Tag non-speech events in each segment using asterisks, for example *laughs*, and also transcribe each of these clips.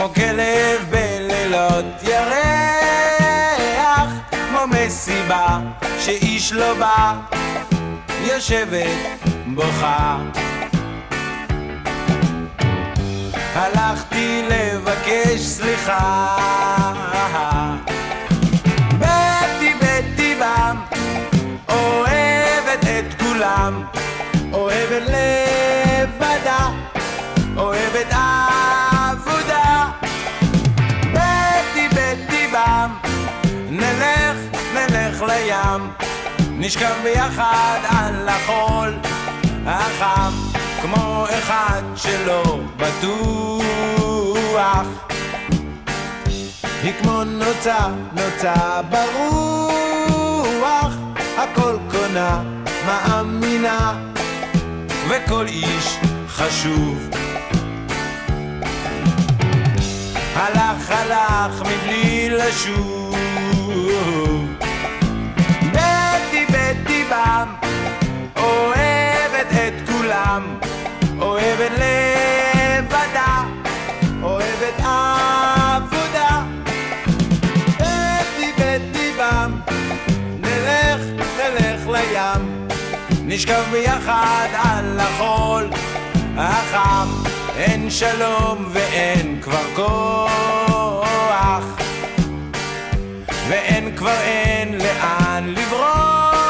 כמו כלב בלילות ירח, כמו מסיבה שאיש לא בא, יושבת בוכה. הלכתי לבקש סליחה. בטי בטבעם, אוהבת את כולם, אוהבת לב... נשכב ביחד על החול החם כמו אחד שלא בטוח. היא כמו נוצה, נוצה ברוח הכל קונה, מאמינה וכל איש חשוב. הלך הלך מבלי לשוב. העולם אוהבת לבדה, אוהבת עבודה. אתי בטבעם, נלך, נלך לים, נשכב ביחד על החול החם. אין שלום ואין כבר כוח, ואין כבר אין לאן לברוח,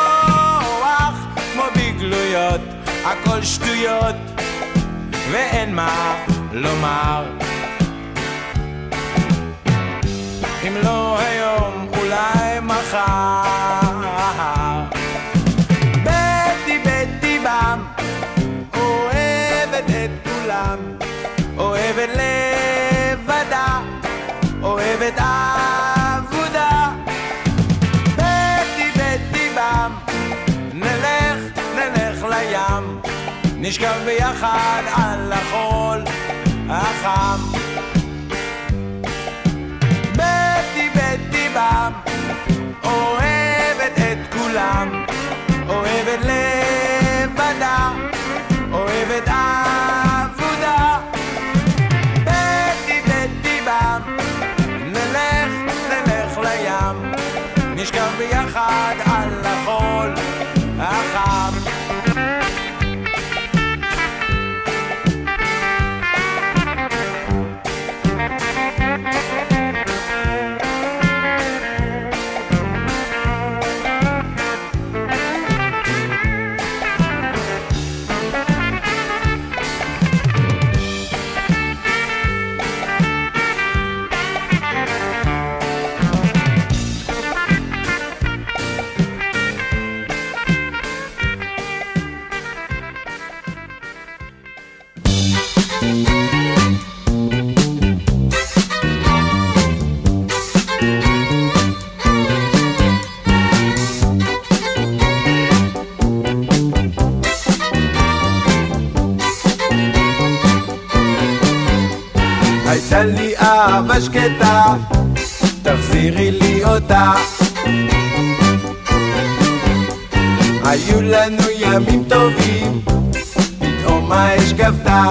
כמו בגלויות. הכל שטויות ואין מה לומר. אם לא היום, אולי מחר נשכב ביחד על החול לי אהבה שקטה, תחזירי לי אותה. היו לנו ימים טובים, פתאום האש כבתה.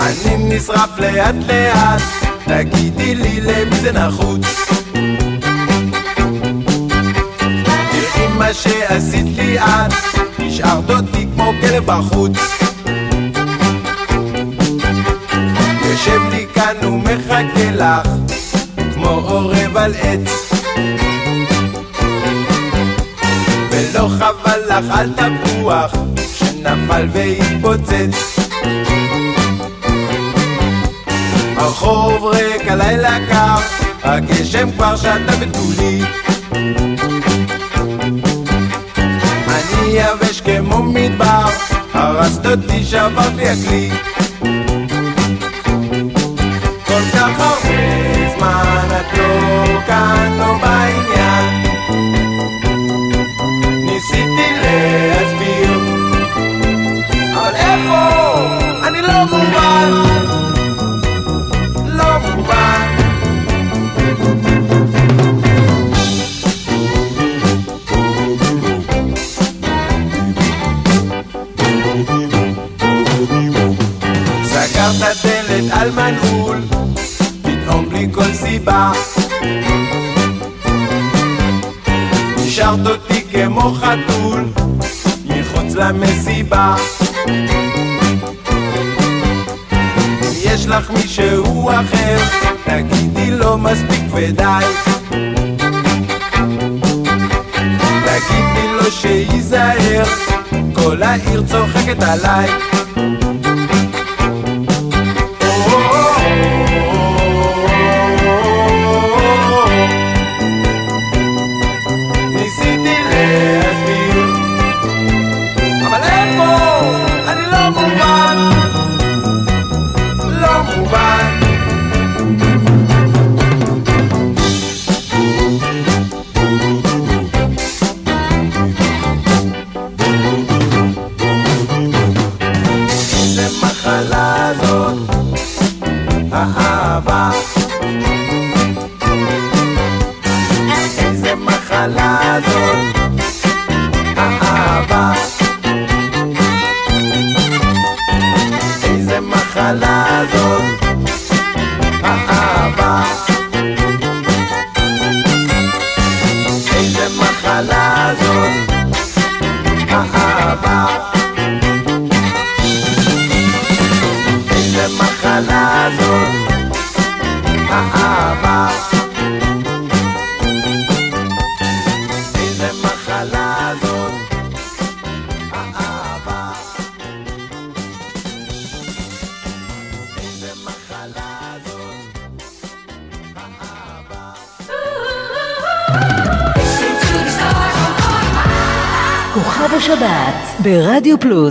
אני נשרף לאט לאט, תגידי לי למי זה נחוץ. תראי מה שעשית לי את, השארת אותי כמו כלב בחוץ. יושב לי כאן ומחכה לך, כמו עורב על עץ. ולא חבל לך על תפוח, שנפל והתפוצץ. הרחוב ריק, הלילה קר, הגשם כבר שתה בתולי. אני יבש כמו מדבר, הרסת אותי, שברת לי הכלי. כל כך הרבה זמן את לא כאן, לא בעניין ניסיתי להסביר אבל איפה? אני לא מובן לא מובן סגרת דלת על מנעול סיבה. נשארת אותי כמו חתול מחוץ למסיבה. יש לך מישהו אחר תגידי לו מספיק ודי. תגידי לו שייזהר כל העיר צוחקת עליי ברדיו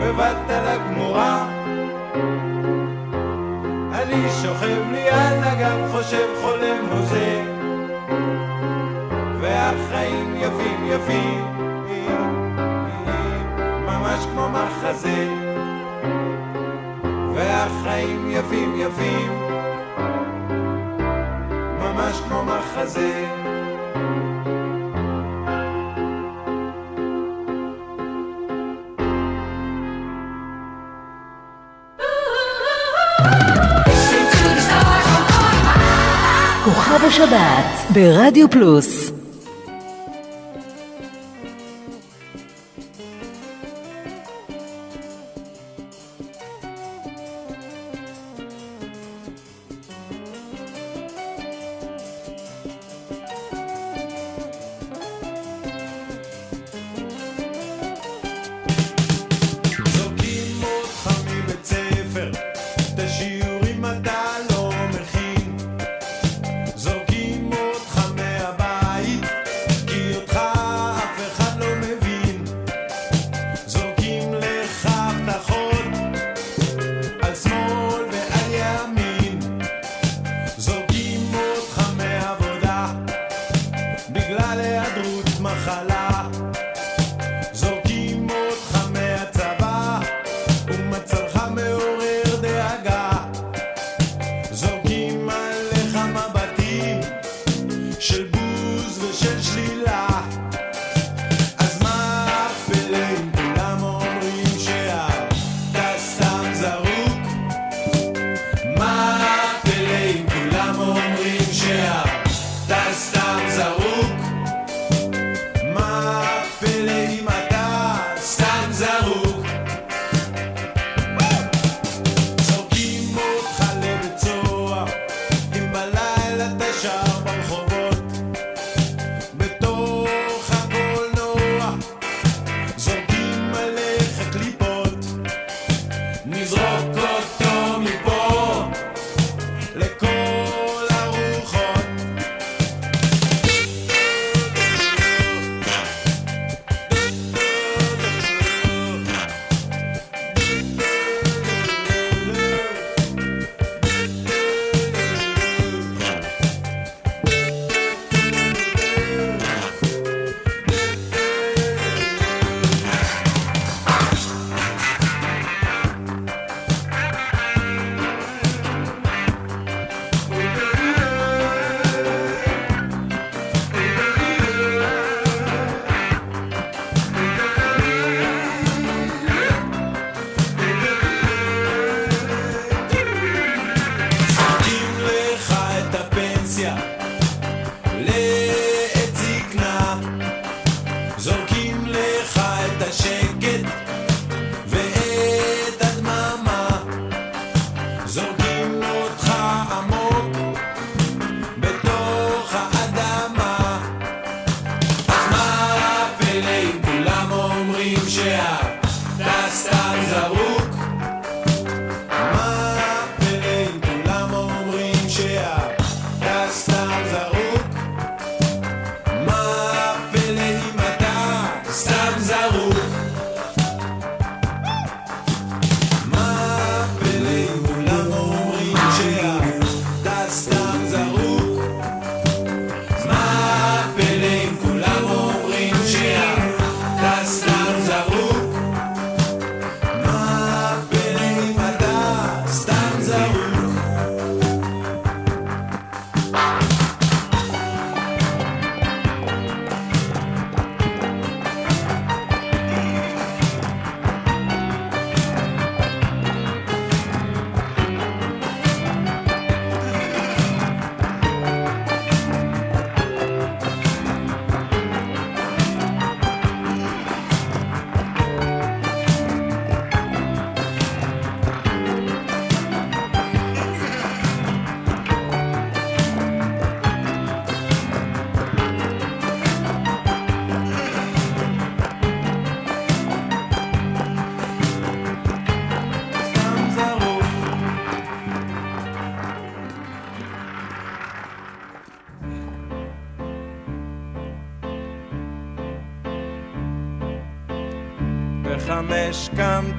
בבת על הגמורה. אני שוכב לי על הגב, חושב חולם הוזה, והחיים יפים יפים, ממש כמו מחזה, והחיים יפים יפים, ממש כמו מחזה. חב השבת ברדיו פלוס.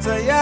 Yeah.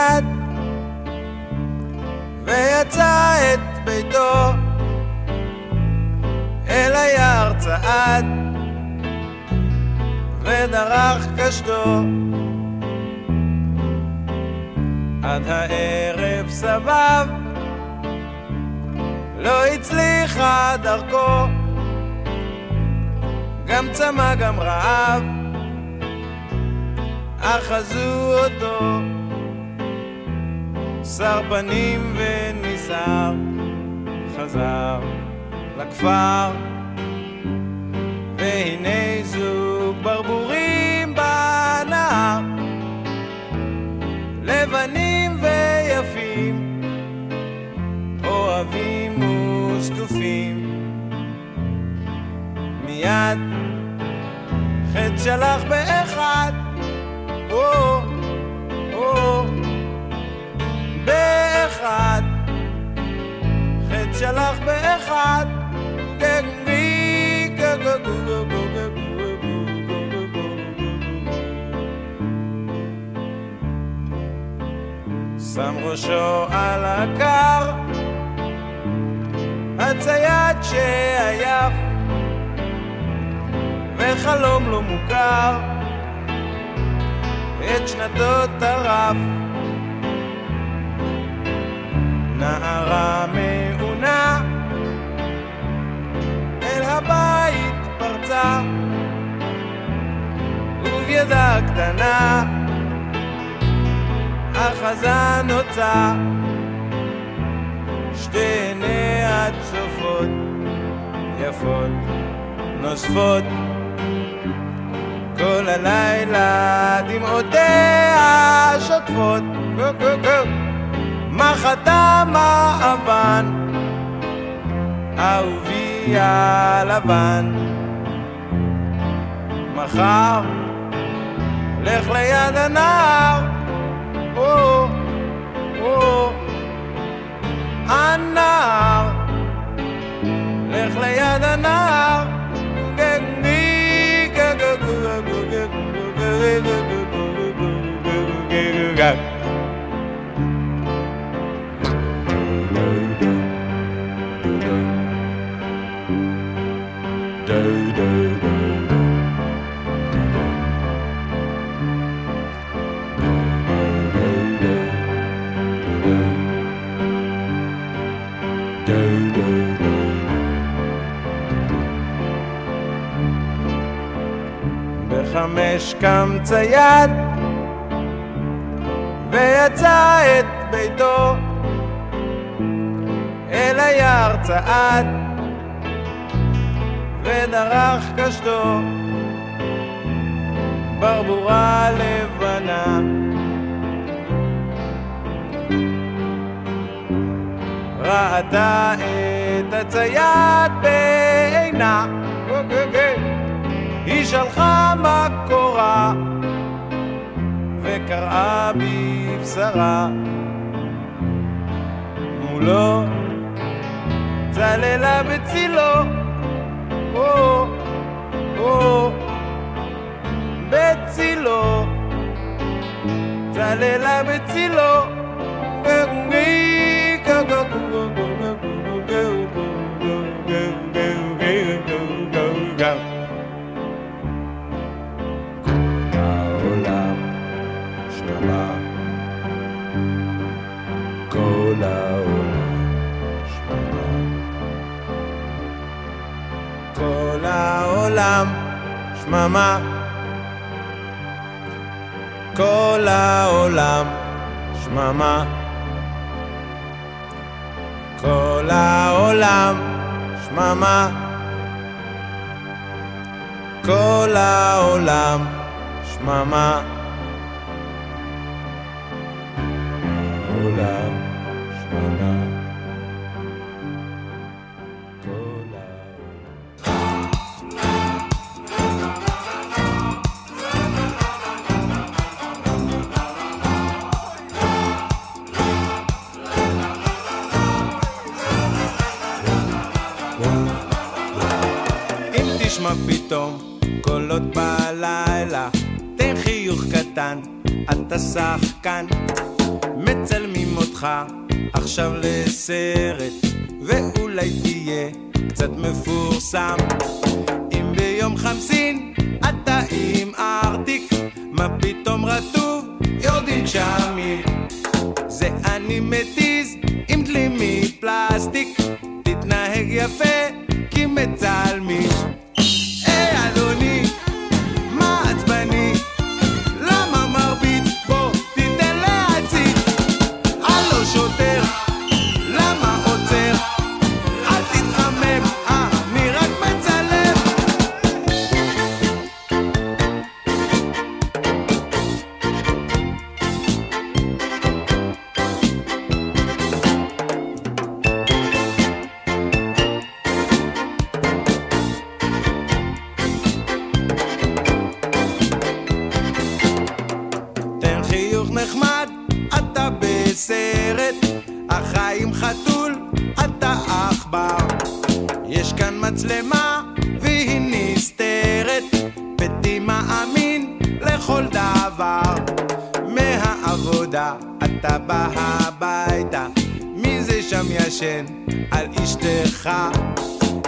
got. בחמש קם צייד יצא את ביתו אל היער צעד ודרך קשתו ברבורה לבנה. ראתה את הצייד בעינה. היא שלחה מקורה וקראה לבשרה מולו צללה בצילו. או, או, בצילו. צללה בצילו. גגגי גגגו שממה. כל העולם שממה. כל העולם שממה. כל העולם שממה. אותך עכשיו לסרט, ואולי תהיה קצת מפורסם. אם ביום חמסין אתה עם ארטיק, מה פתאום רטוב? יורדים גשמים. זה אני מתיז עם דלי מפלסטיק, תתנהג יפה כי מצלמים. עבודה, אתה בא הביתה. מי זה שם ישן על אשתך?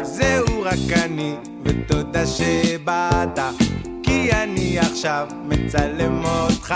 זהו רק אני, ותודה שבאת, כי אני עכשיו מצלם אותך.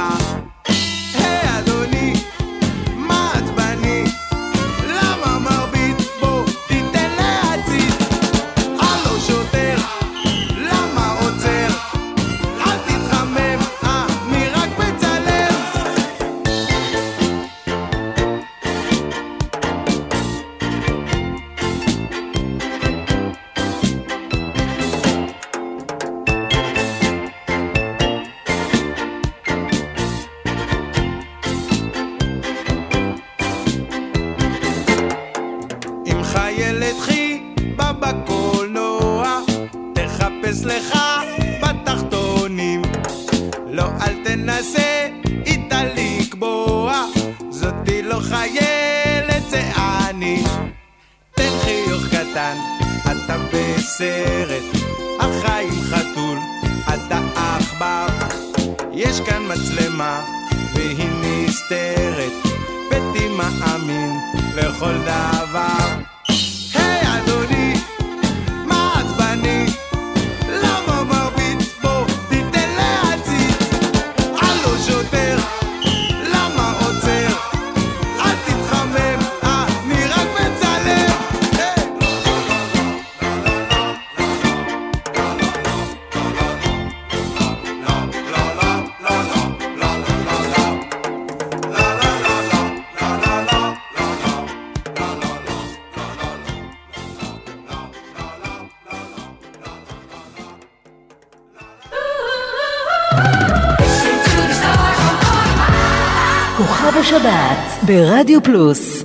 ברדיו פלוס.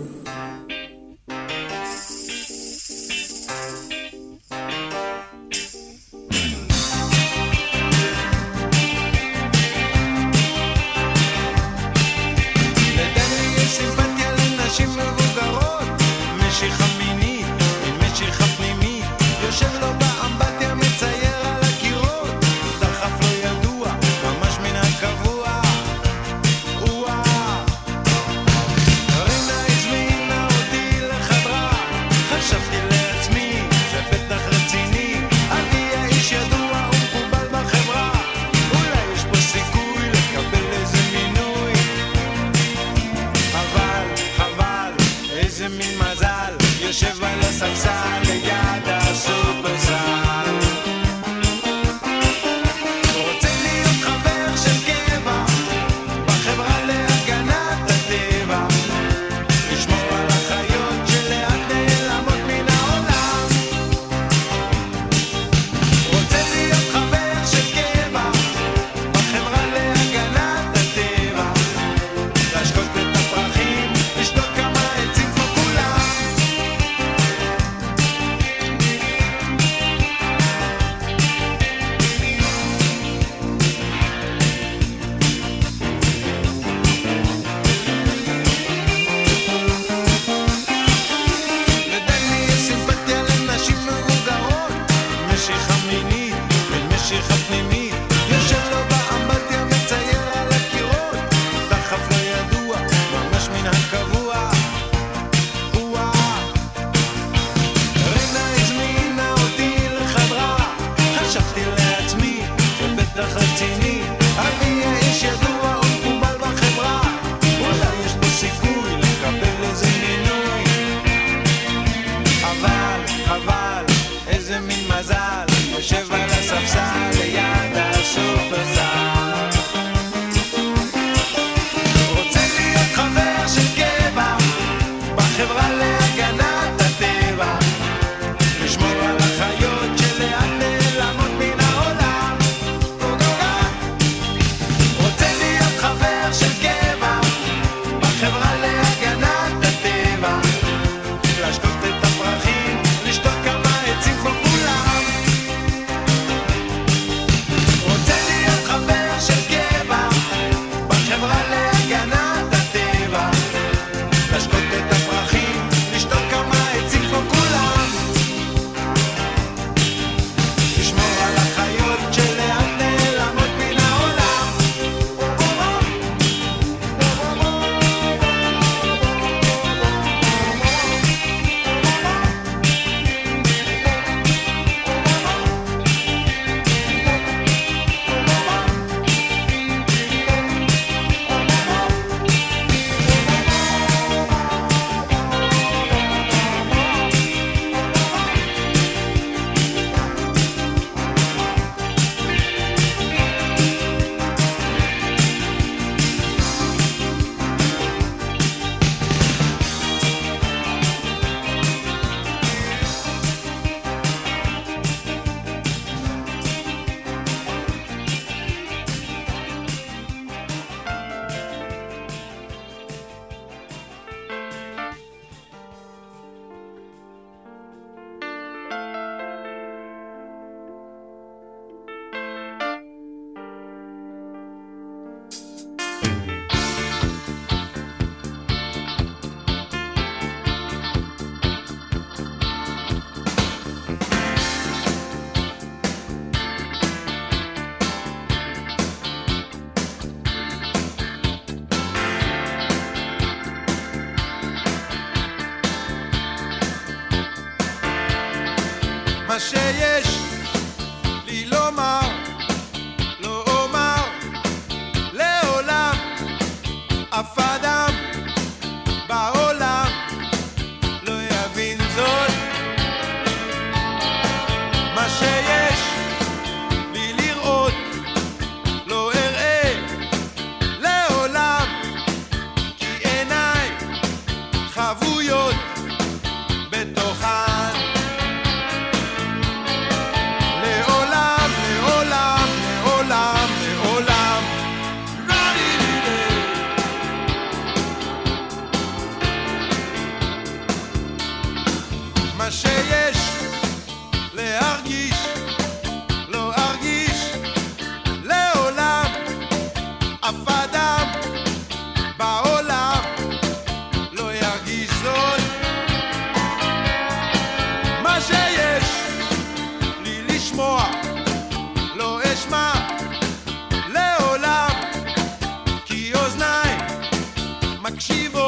Krzywo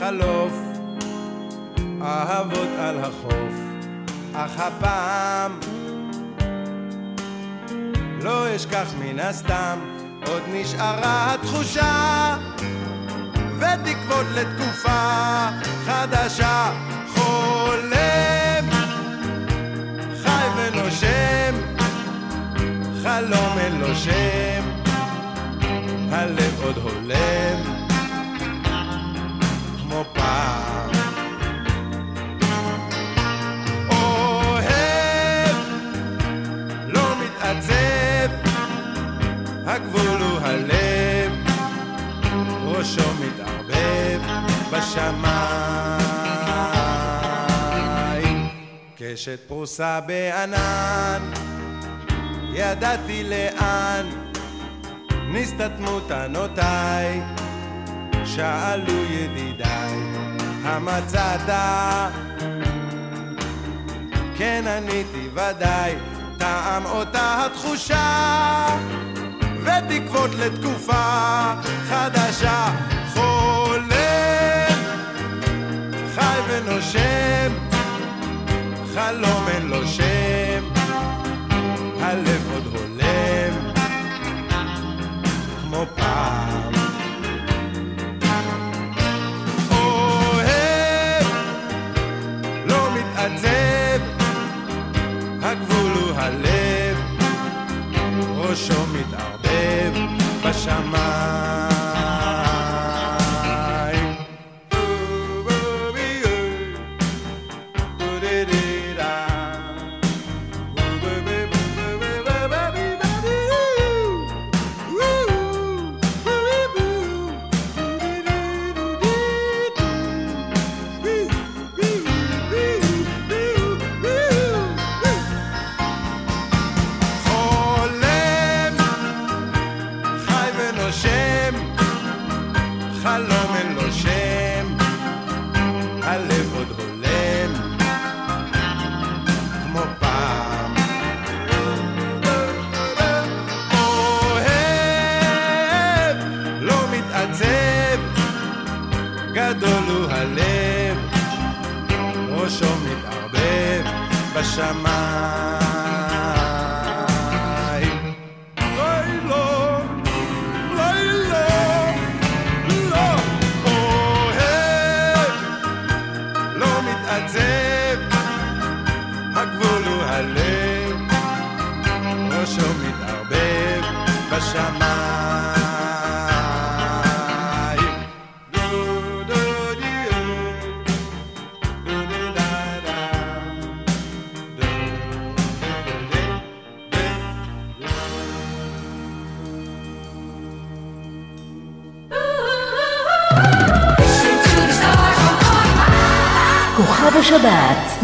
déjalo. בשמיים. קשת פרוסה בענן, ידעתי לאן נסתתמו טענותיי, שאלו ידידיי, המצאת? כן עניתי ודאי, טעם אותה התחושה, ותקוות לתקופה חדשה. שם, חלום אין לו שם, הלב עוד הולם, כמו פעם. אוהב, לא מתעצב, הגבול הוא הלב, ראשו מתערבב בשמיים.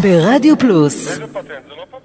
ברדיו פלוס. איזה לא פטנט? זה לא פטנט.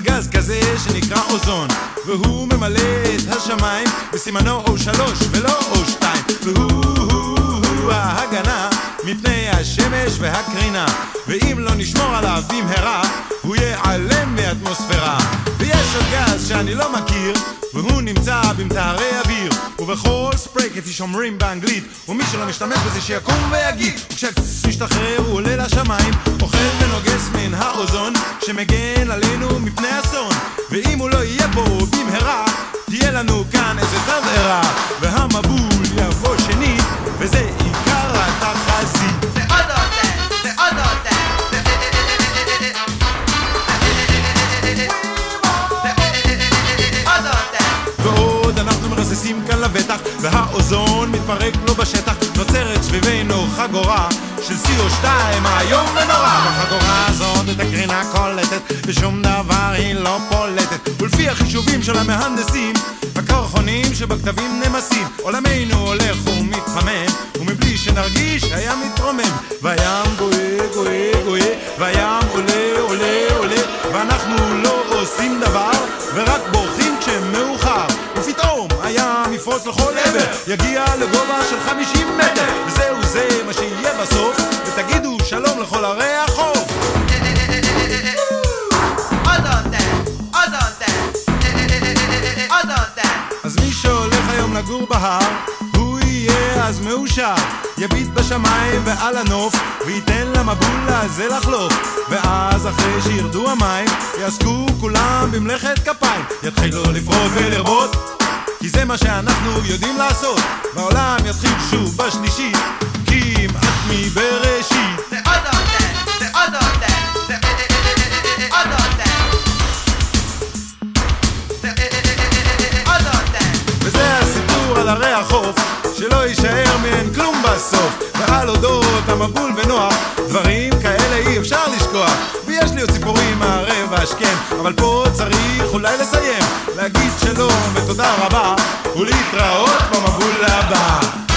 האחרון, על גז כזה שנקרא אוזון, והוא ממלא את השמיים בסימנו O3 ולא O2, והוא הוא, ההגנה מפני השמש והקרינה, ואם לא נשמור עליו במהרה, הוא ייעלם מאטמוספירה. ויש עוד גז שאני לא מכיר, והוא נמצא במטהרי אוויר, ובכל ספרי כפי שאומרים באנגלית, ומי שלא משתמש בזה שיקום ויגיד, וכשהקצס משתחרר הוא עולה לשמיים, אוכל ונוגס מן האוזון, שמגן עלינו מפני אסון, ואם הוא לא יהיה פה במהרה, תהיה לנו כאן איזה תבערה, והמבול יבוא שנית, וזה מתפרק לו בשטח נוצרת סביבנו חגורה של CO2 איום ונורא. בחגורה הזאת את הקרינה קולטת ושום דבר היא לא פולטת. ולפי החישובים של המהנדסים הקרחונים שבכתבים נמסים עולמנו הולך ומתחמם ומבלי שנרגיש הים מתרומם. והים גואה גואה גואה והים מאושר. יביט בשמיים ועל הנוף, וייתן למבול הזה לחלוף. ואז אחרי שירדו המים, יעסקו כולם במלאכת כפיים. יתחילו לפרוט ולרבות, כי זה מה שאנחנו יודעים לעשות. והעולם יתחיל שוב בשלישית, כמעט מבראשית. על ערי החוף, שלא יישאר מהן כלום בסוף. ועל אודות המבול ונוח, דברים כאלה אי אפשר לשכוח. ויש לי עוד סיפורים מהערב השכם, אבל פה צריך אולי לסיים. להגיד שלום ותודה רבה, ולהתראות במבול הבא.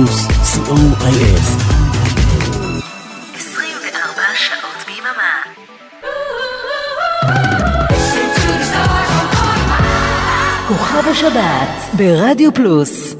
פלוס, co.il 24 שעות ביממה. כוכב השבת ברדיו פלוס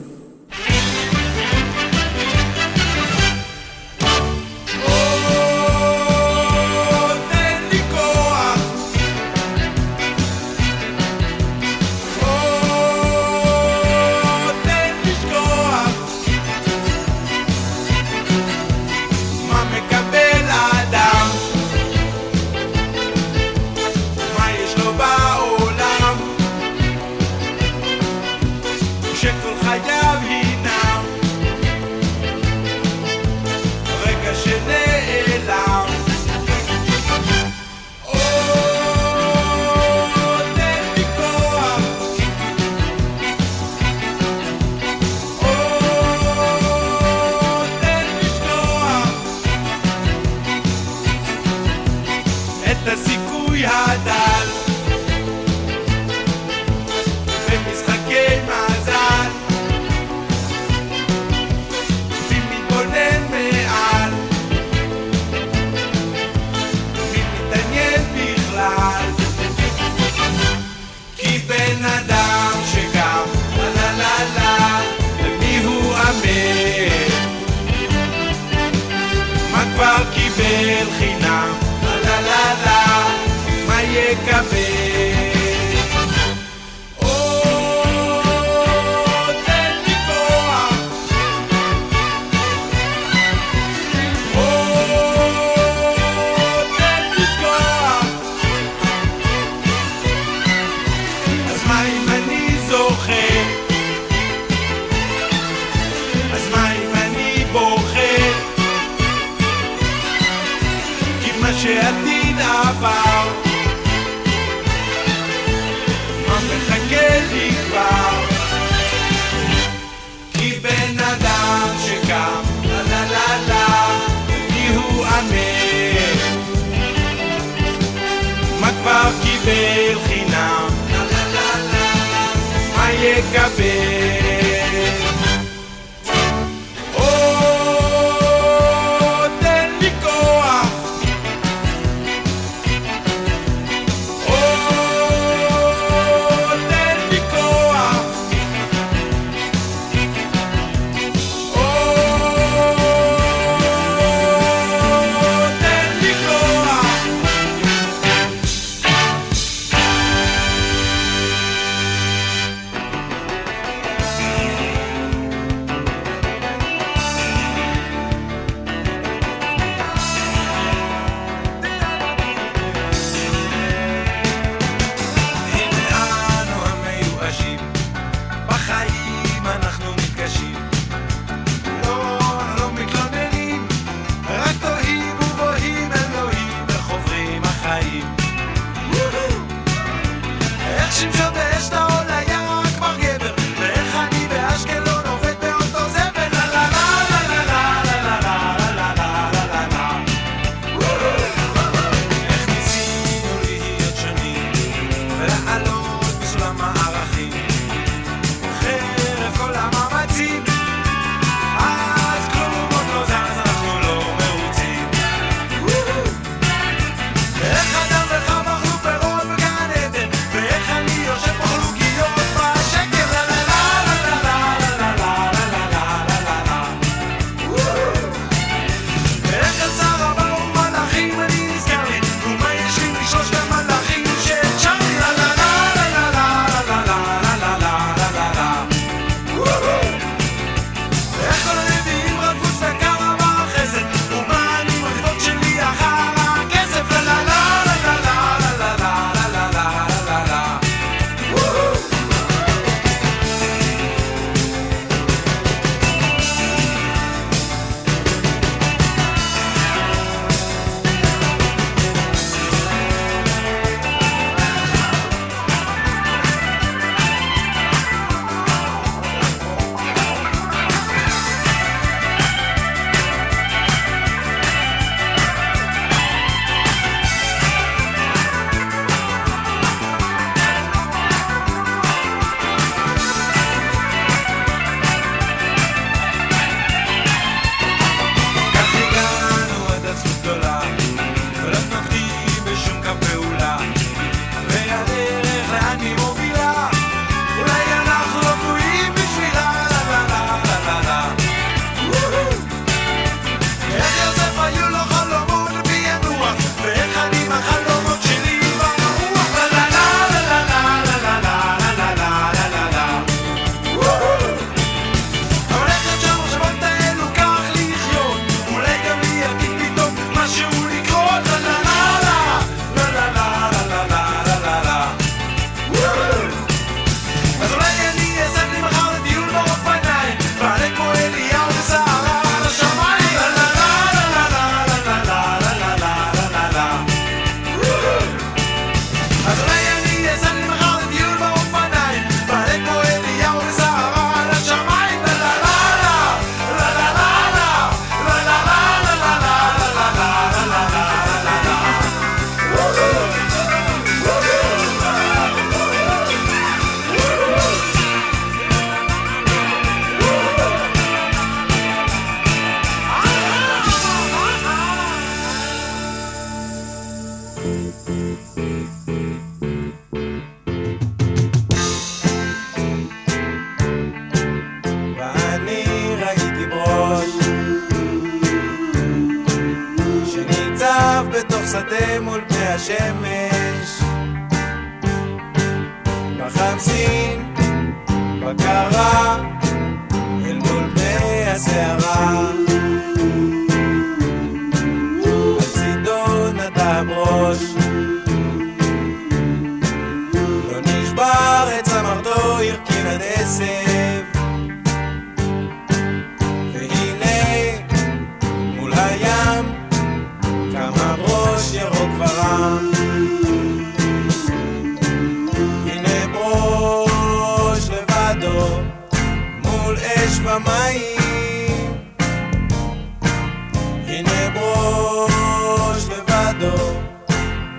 ידו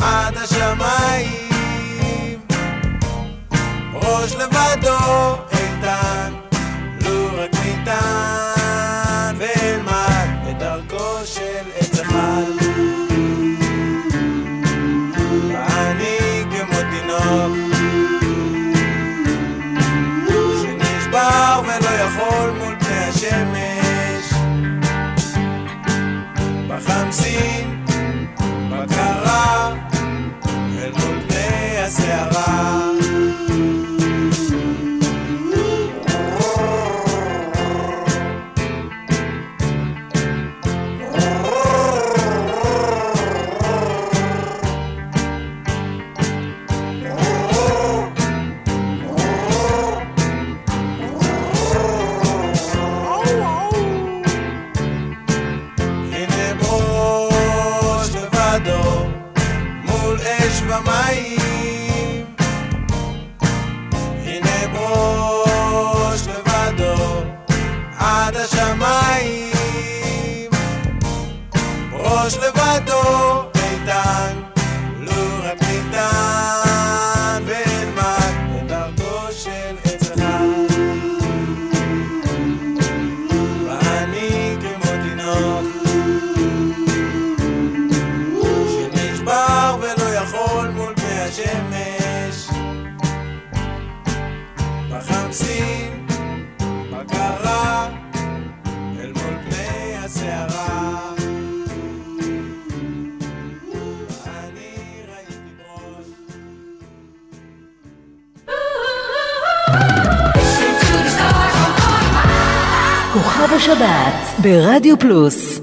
עד השמיים, ראש לבדו. ברדיו פלוס.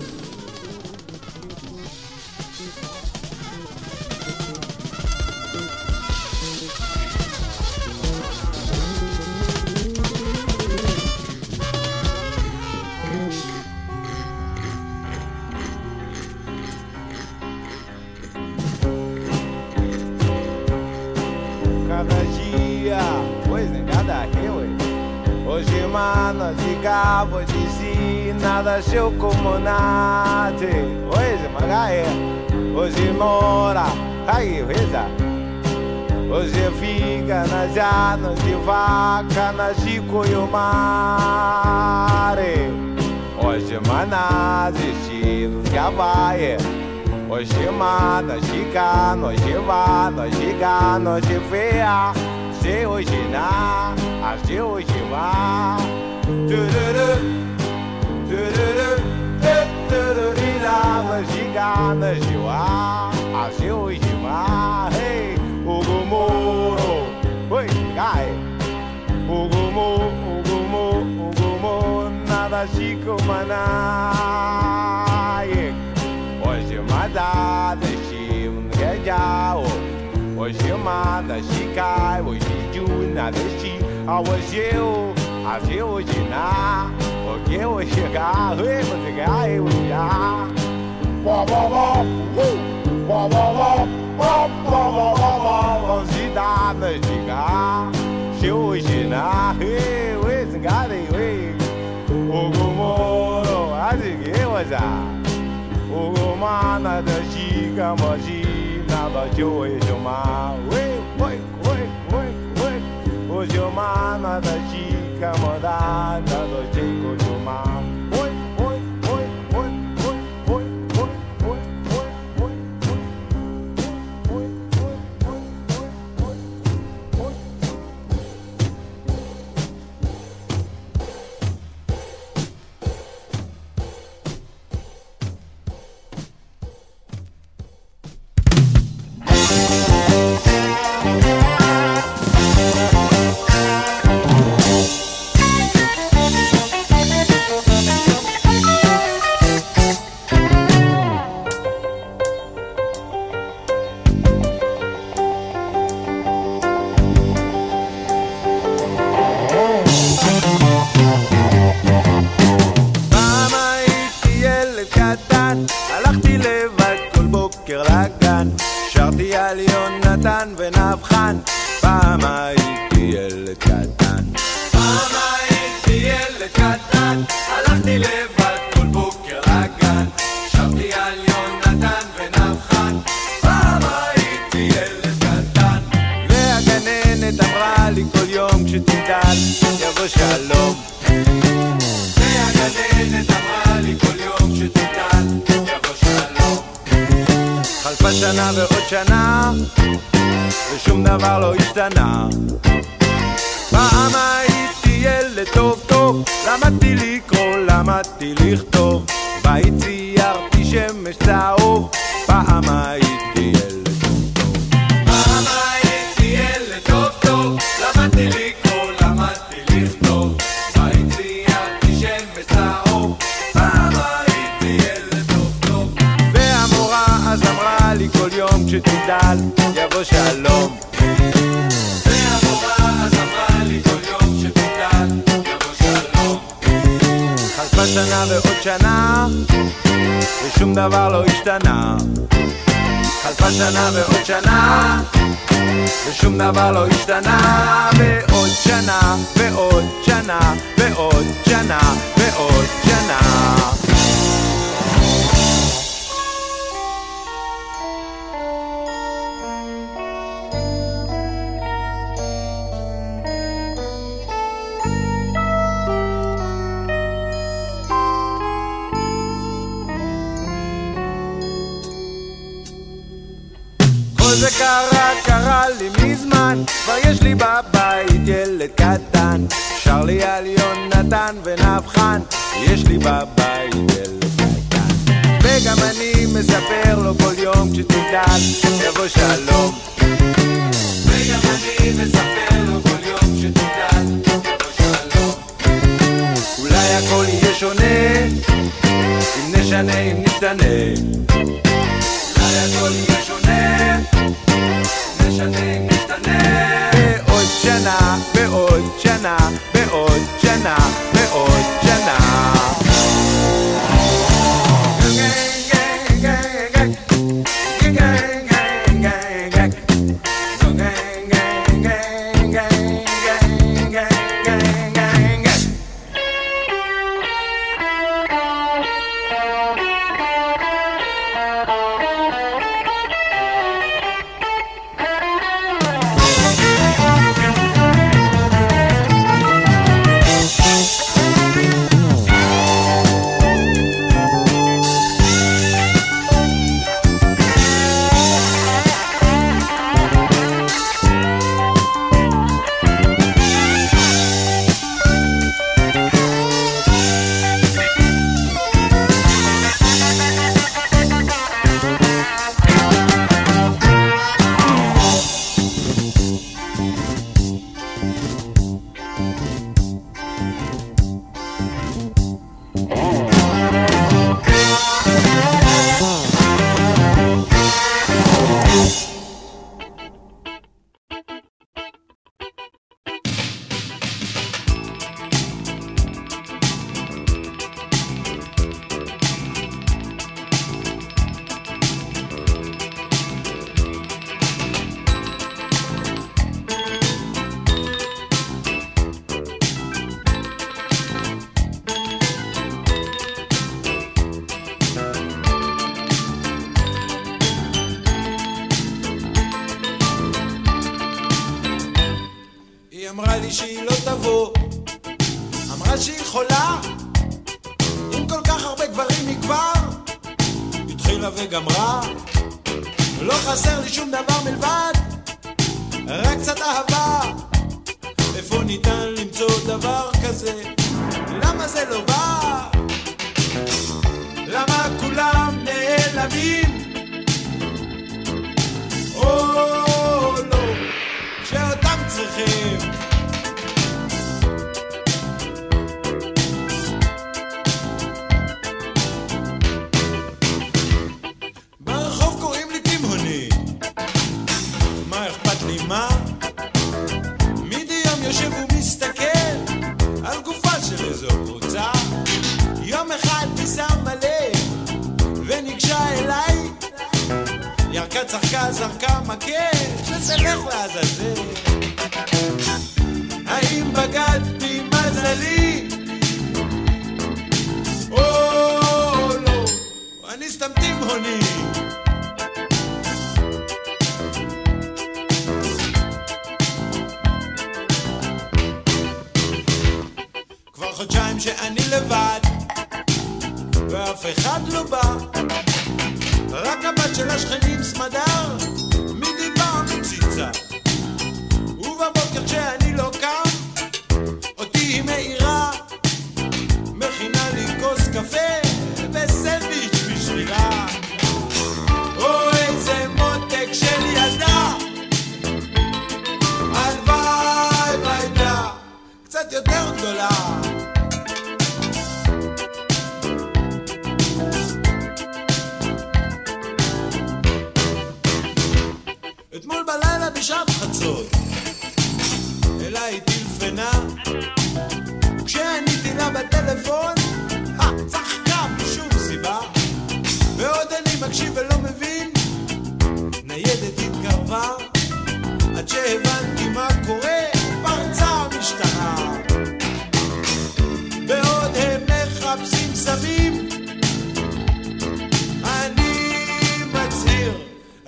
我妈那的西个么西，那么就会就妈喂喂喂喂喂，我就妈那的西个么哒，那个结果就妈。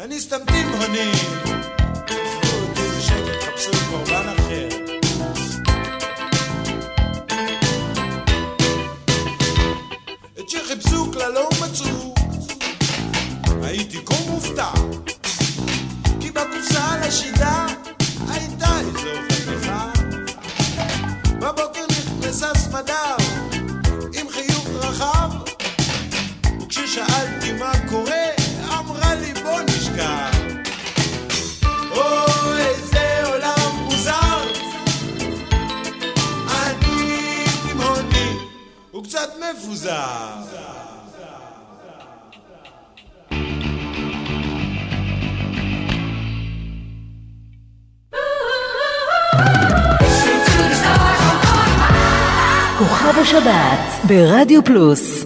אני סתמתים הונים Rádio Plus.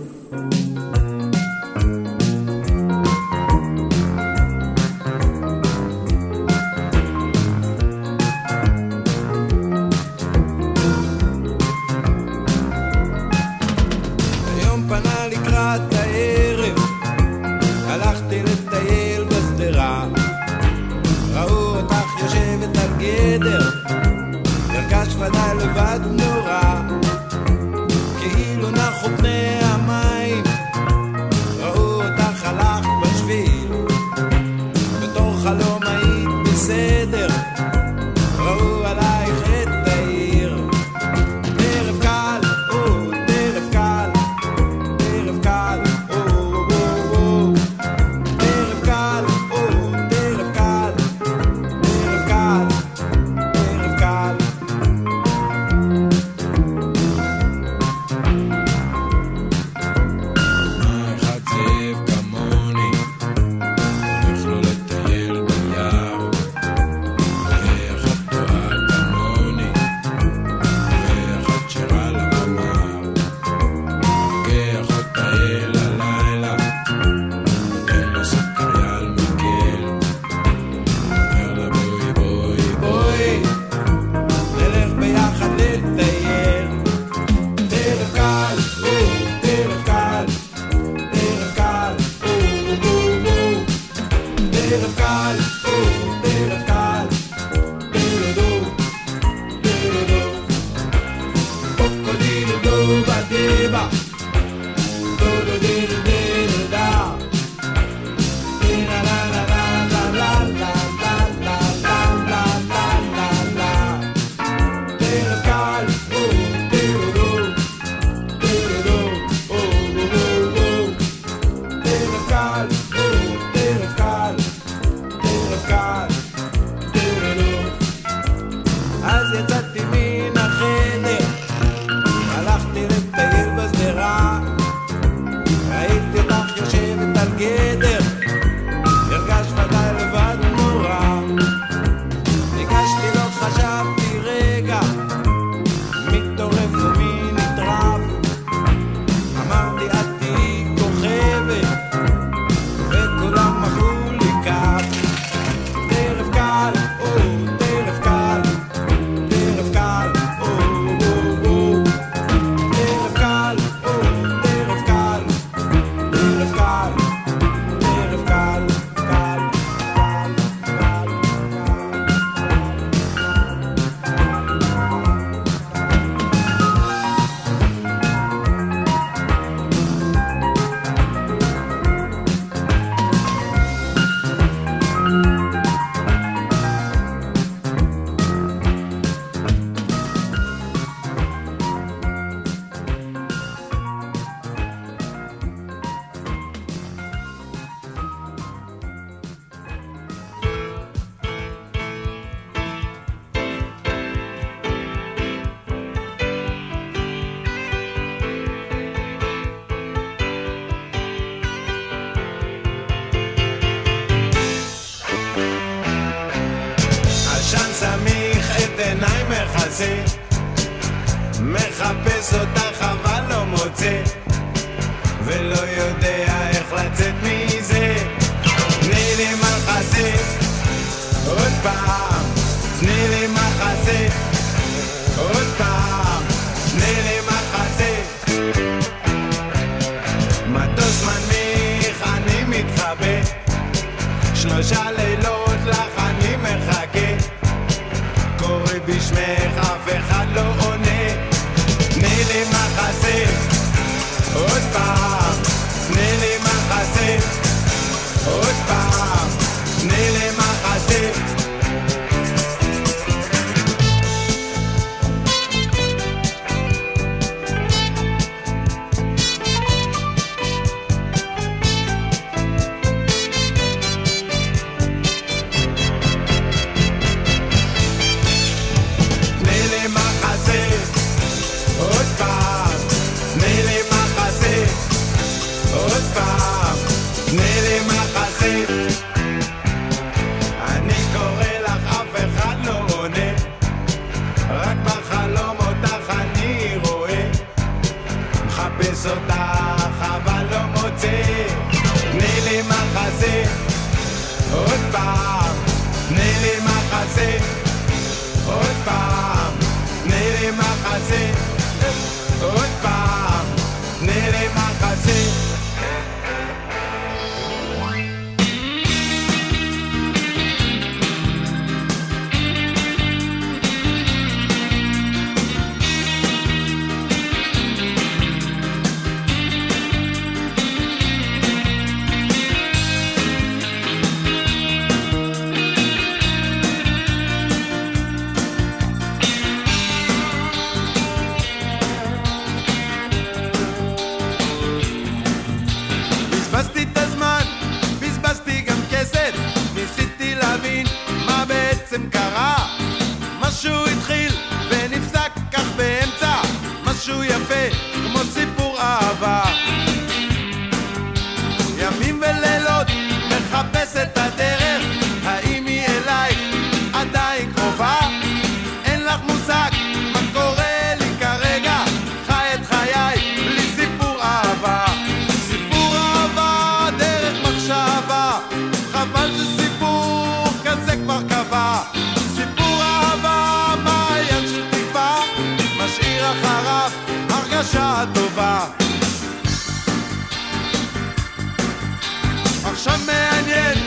שם מעניין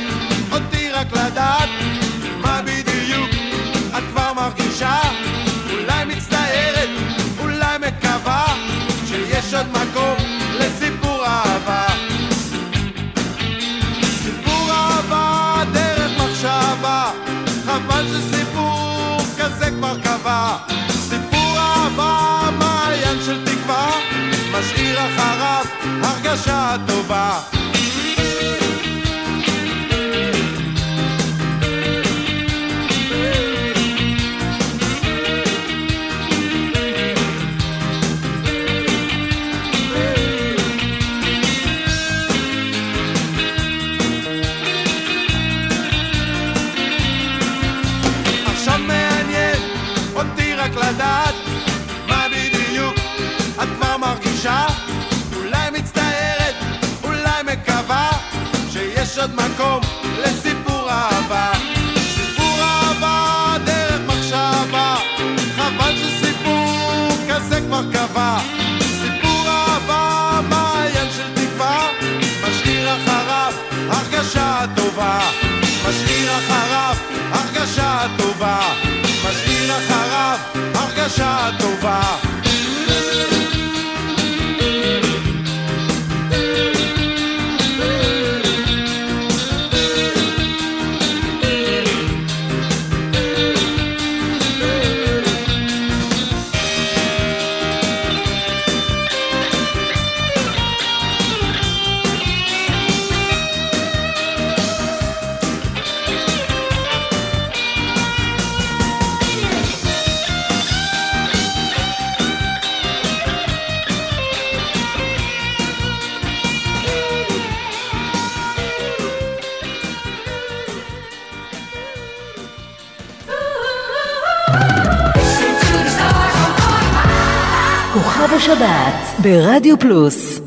אותי רק לדעת מה בדיוק את כבר מרגישה. אולי מצטערת, אולי מקווה שיש עוד מקום לסיפור אהבה. סיפור אהבה דרך מחשבה חבל שסיפור כזה כבר קבע. סיפור אהבה מעיין של תקווה משאיר אחריו הרגשה טובה. ברדיו פלוס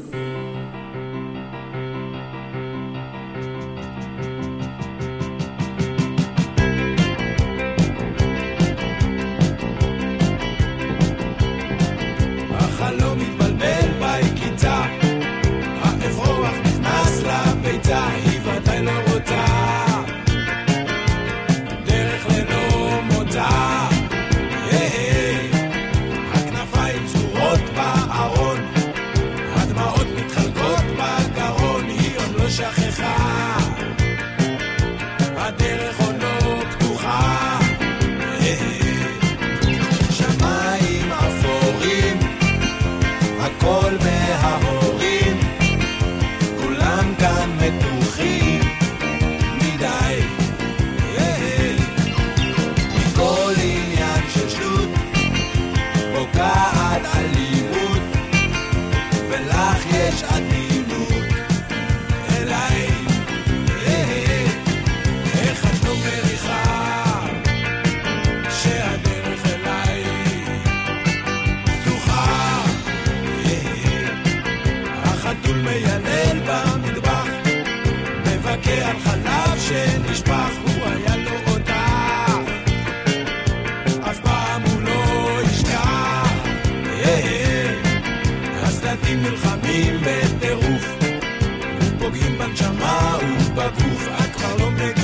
פוגעים בנשמה ובגוף, את כבר לא מגיבה,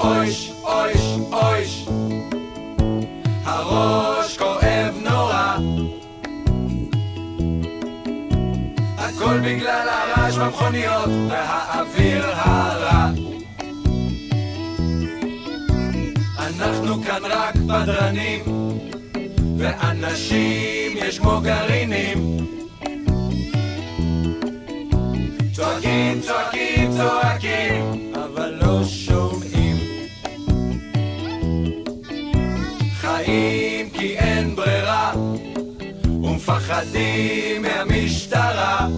אויש, אויש, אויש. הראש כואב נורא. הכל בגלל הרעש במכוניות והאוויר הרע. אנחנו כאן רק בדרנים, ואנשים יש כמו גרעינים. צועקים, צועקים, צועקים. מפחדים מהמשטרה.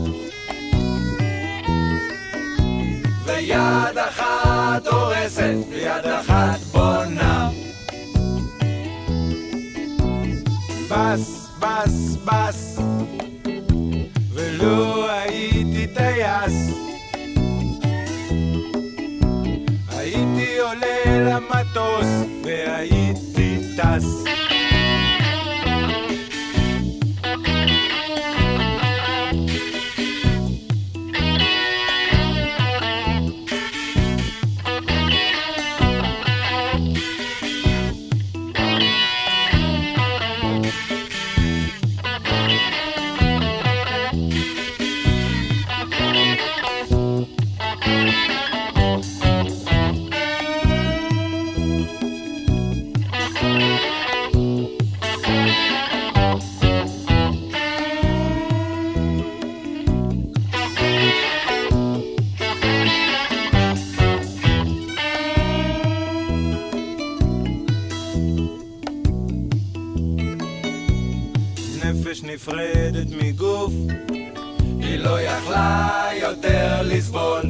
ויד אחת הורסת ויד אחת בונה. בס, בס, בס. ולו הייתי טייס. הייתי עולה למטוס והייתי טס. נפרדת מגוף, היא לא יכלה יותר לסבול.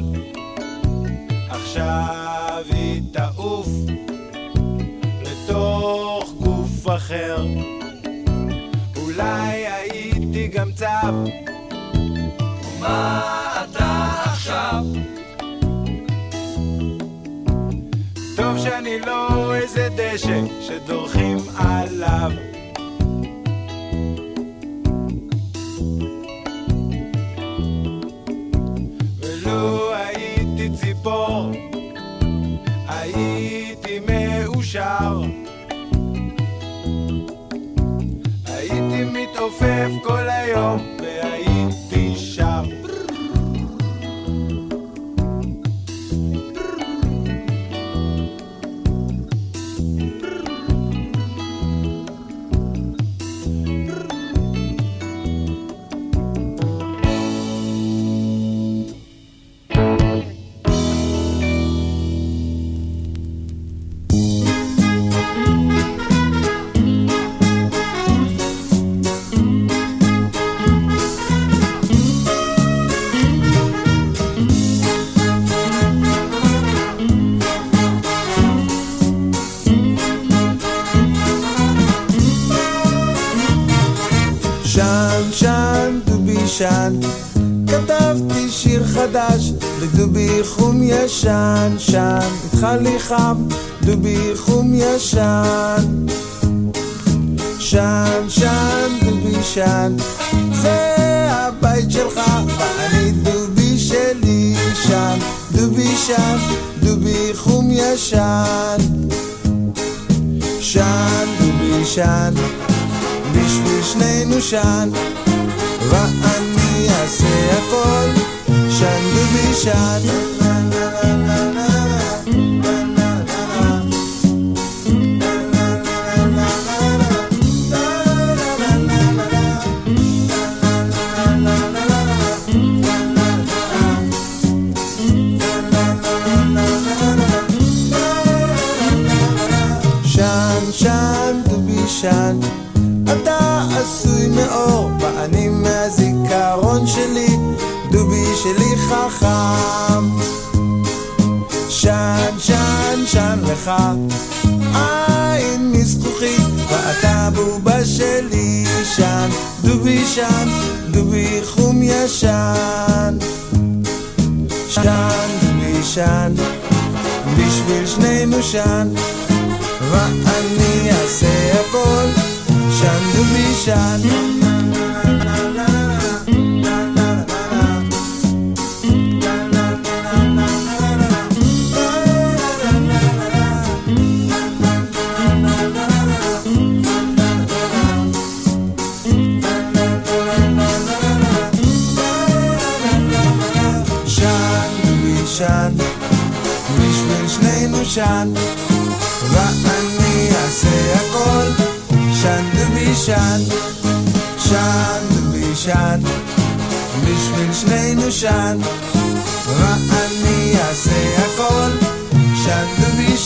עכשיו היא תעוף לתוך גוף אחר. אולי הייתי גם צב, מה אתה עכשיו? טוב שאני לא איזה דשא שדורכים עליו. מתעופף כל היום חדש לדובי חום ישן, שן, איתך לי חם, דובי חום ישן. שן, שן, דובי שן, זה הבית שלך, ואני דובי שלי, שן, דובי שן, דובי חום ישן. שן, דובי שן, בשביל שנינו שן, ואני אעשה הכל, שן דובי שן. חכם. שן, שן, שן לך, עין מזכוכית, ואתה בובה שלי, שן, דובי שן, דובי חום ישן. שן, דובי שן, בשביל שנינו שן. ואני אעשה הכל, שן דובי שן. שנינו שן. ואני אעשה הכל, שן דובי שן, שן דובי שן, בשביל שנינו שן, ואני אעשה הכל, שן דובי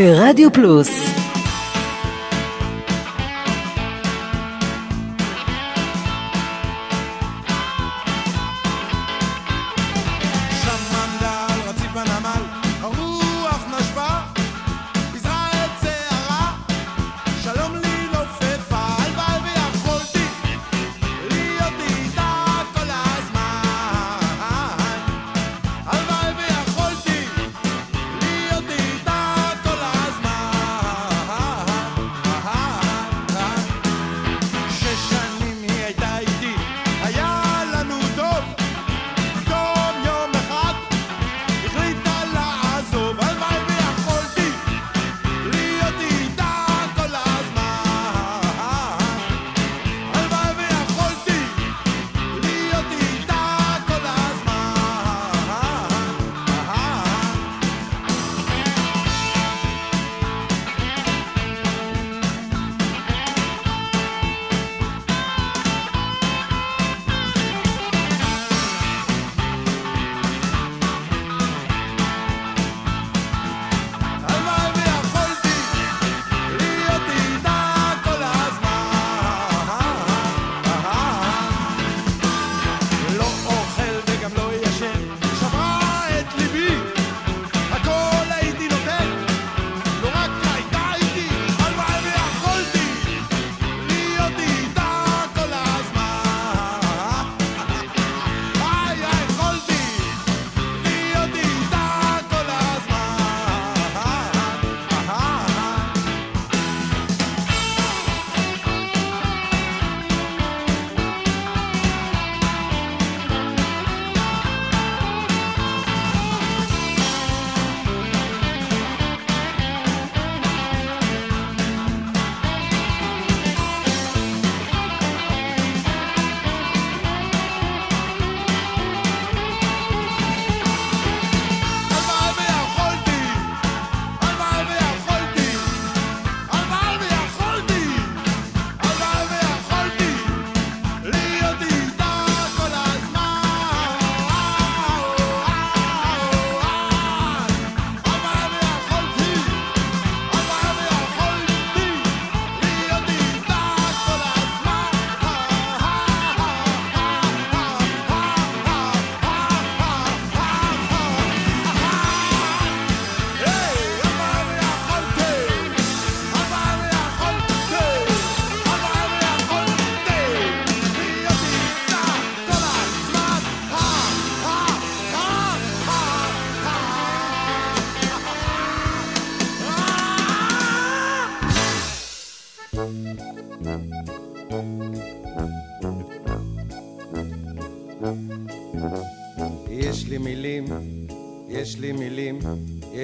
ברדיו פלוס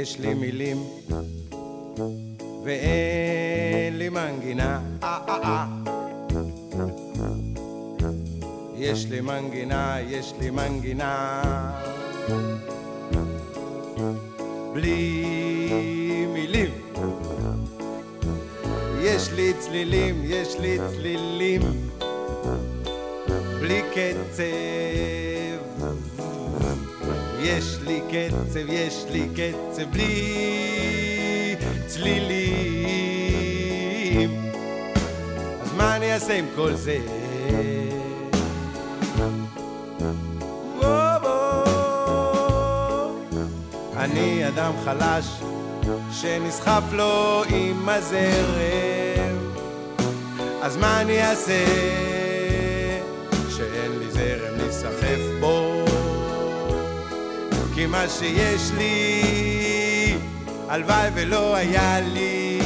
יש לי מילים, ואין לי מנגינה. אה, אה, אה. יש לי מנגינה, יש לי מנגינה. כל זה? אני אדם חלש שנסחף לו עם הזרם. אז מה אני אעשה שאין לי זרם להיסחף בו? כי מה שיש לי הלוואי ולא היה לי.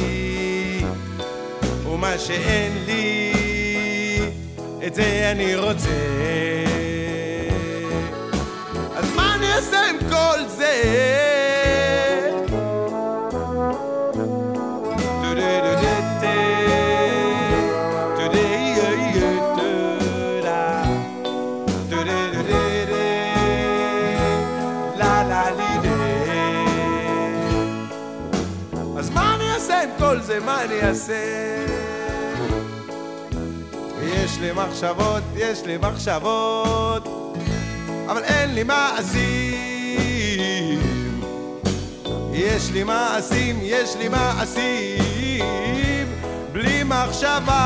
ומה שאין לי את זה אני רוצה אז מה אני אעשה עם כל זה? אז מה אני אעשה עם כל זה? מה אני אעשה? לי מחשבות, יש לי מחשבות, אבל אין לי מעשים. יש לי מעשים, יש לי מעשים, בלי מחשבה.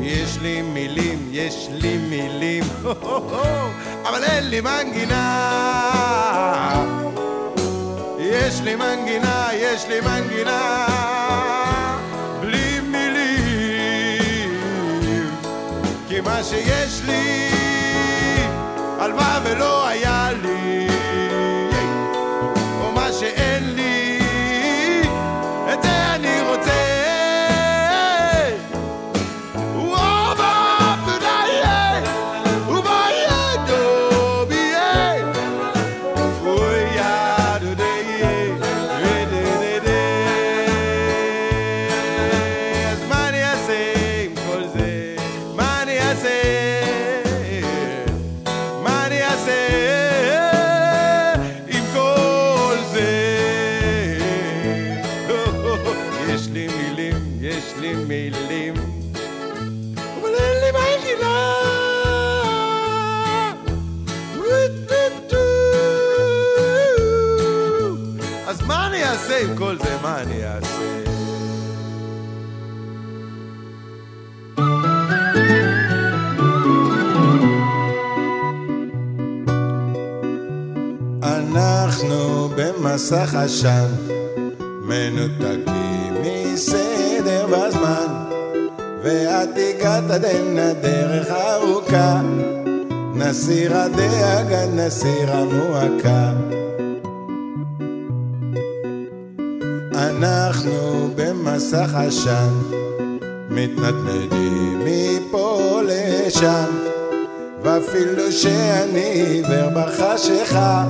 יש לי מילים, יש לי מילים, *laughs* אבל אין לי מנגינה. יש לי מנגינה, יש לי מנגינה, מה שיש לי, הלוואי ולא היה במסך עשן, מנותקים מסדר והזמן, ואת הגעת עדן הדרך ארוכה, נסיר הדאגה, נסיר המועקה. אנחנו במסך עשן, מתנדנדים מפה לשם, ואפילו שאני עיוור בחשיכה,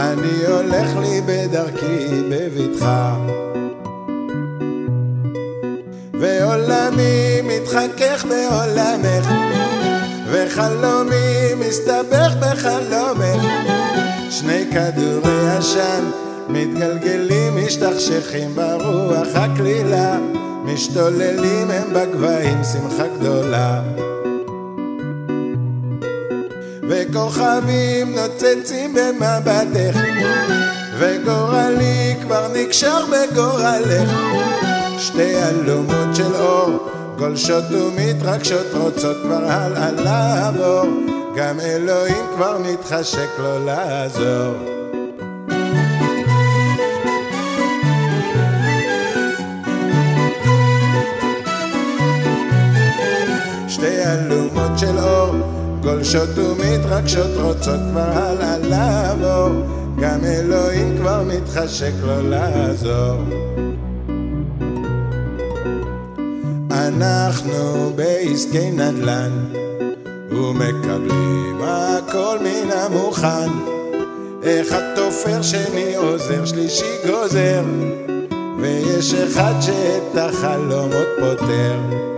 אני הולך לי בדרכי בבטחה. ועולמי מתחכך בעולמך, וחלומי מסתבך בחלומך. שני כדורי עשן מתגלגלים, משתכשכים ברוח הקלילה, משתוללים הם בגבהים, שמחה גדולה. וכוכבים נוצצים במבטך, וגורלי כבר נקשר בגורלך. שתי אלומות של אור, גולשות ומתרגשות, רוצות כבר הלאה לעבור, גם אלוהים כבר מתחשק לו לעזור. שתי אלומות של אור, גולשות ומתרגשות, רוצות כבר הלאה לעבור, גם אלוהים כבר מתחשק לו לעזור. אנחנו בעסקי נדל"ן, ומקבלים הכל מן היה מוכן אחד תופר, שני עוזר, שלישי גוזר ויש אחד שאת החלומות פותר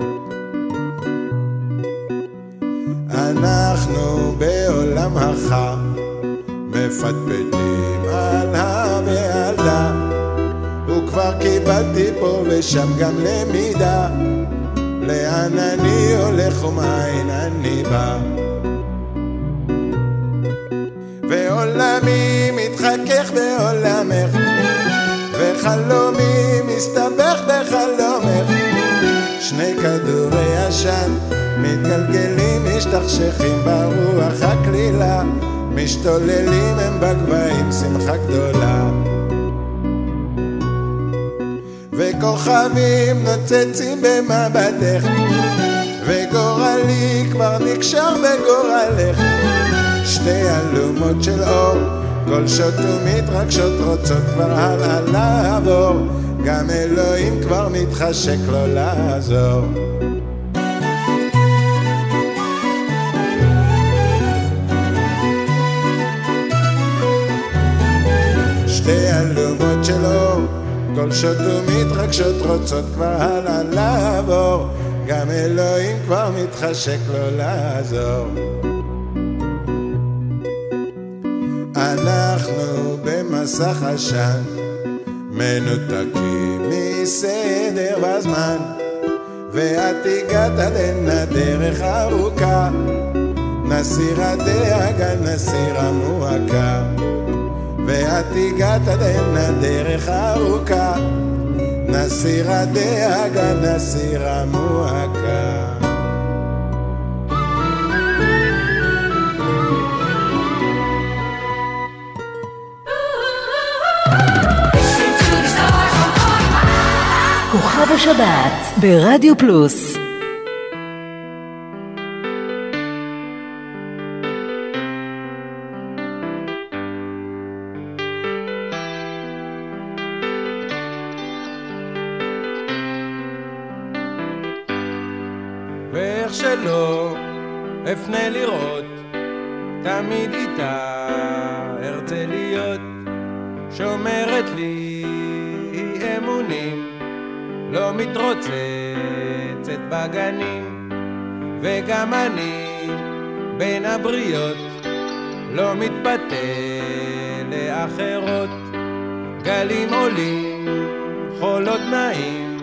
בעולם החם מפטפטים על דה וכבר קיבלתי פה ושם גם למידה. לאן אני הולך ומאין אני בא? ועולמי מתחכך בעולמך וחלומי מסתבך בחלומך. שני כדורי עשן מתגלגלים משתכשכים ברוח הקלילה משתוללים הם בגבהים שמחה גדולה. וכוכבים נוצצים במבטך וגורלי כבר נקשר בגורלך. שתי אלומות של אור גולשות ומתרגשות רוצות כבר הלאה לעבור. גם אלוהים כבר מתחשק לו לעזור שתי אלומות של אור גולשות ומתרגשות רוצות כבר הלאה לעבור. גם אלוהים כבר מתחשק לו לעזור. אנחנו במסך עשן מנותקים מסדר בזמן ואת הגעת עד הנה דרך ארוכה. נסיר הדאגה נסיר המועקה ואת הגעת עד הנה דרך ארוכה נסיר הדאגה נסיר המועקה. כוכב השבת ברדיו פלוס הבריות, לא מתפתה לאחרות, גלים עולים, חולות נעים,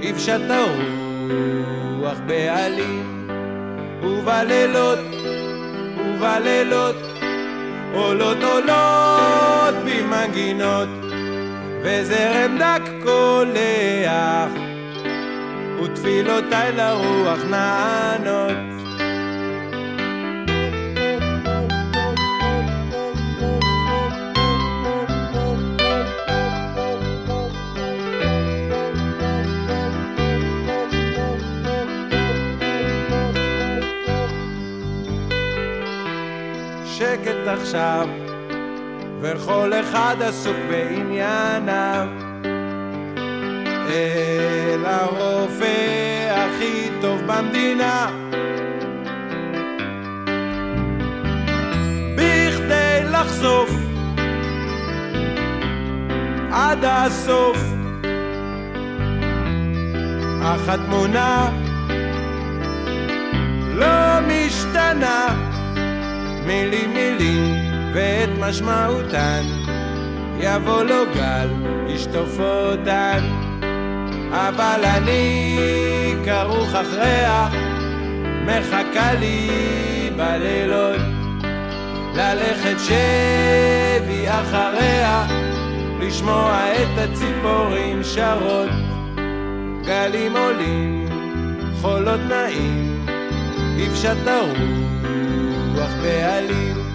יפשט הרוח בעלים, ובלילות, ובלילות, עולות עולות במנגינות, וזרם דק קולח, ותפילותיי לרוח נענות. שקט עכשיו, וכל אחד עסוק בענייניו. אל הרופא הכי טוב במדינה. בכדי לחשוף עד הסוף אך התמונה לא משתנה מילים מילים ואת משמעותן. יבוא לו גל ישטוף אותן. אבל אני כרוך אחריה מחכה לי בלילות. ללכת שבי אחריה לשמוע את הציפורים שרות. גלים עולים חולות נעים יפשט הרוח בעלים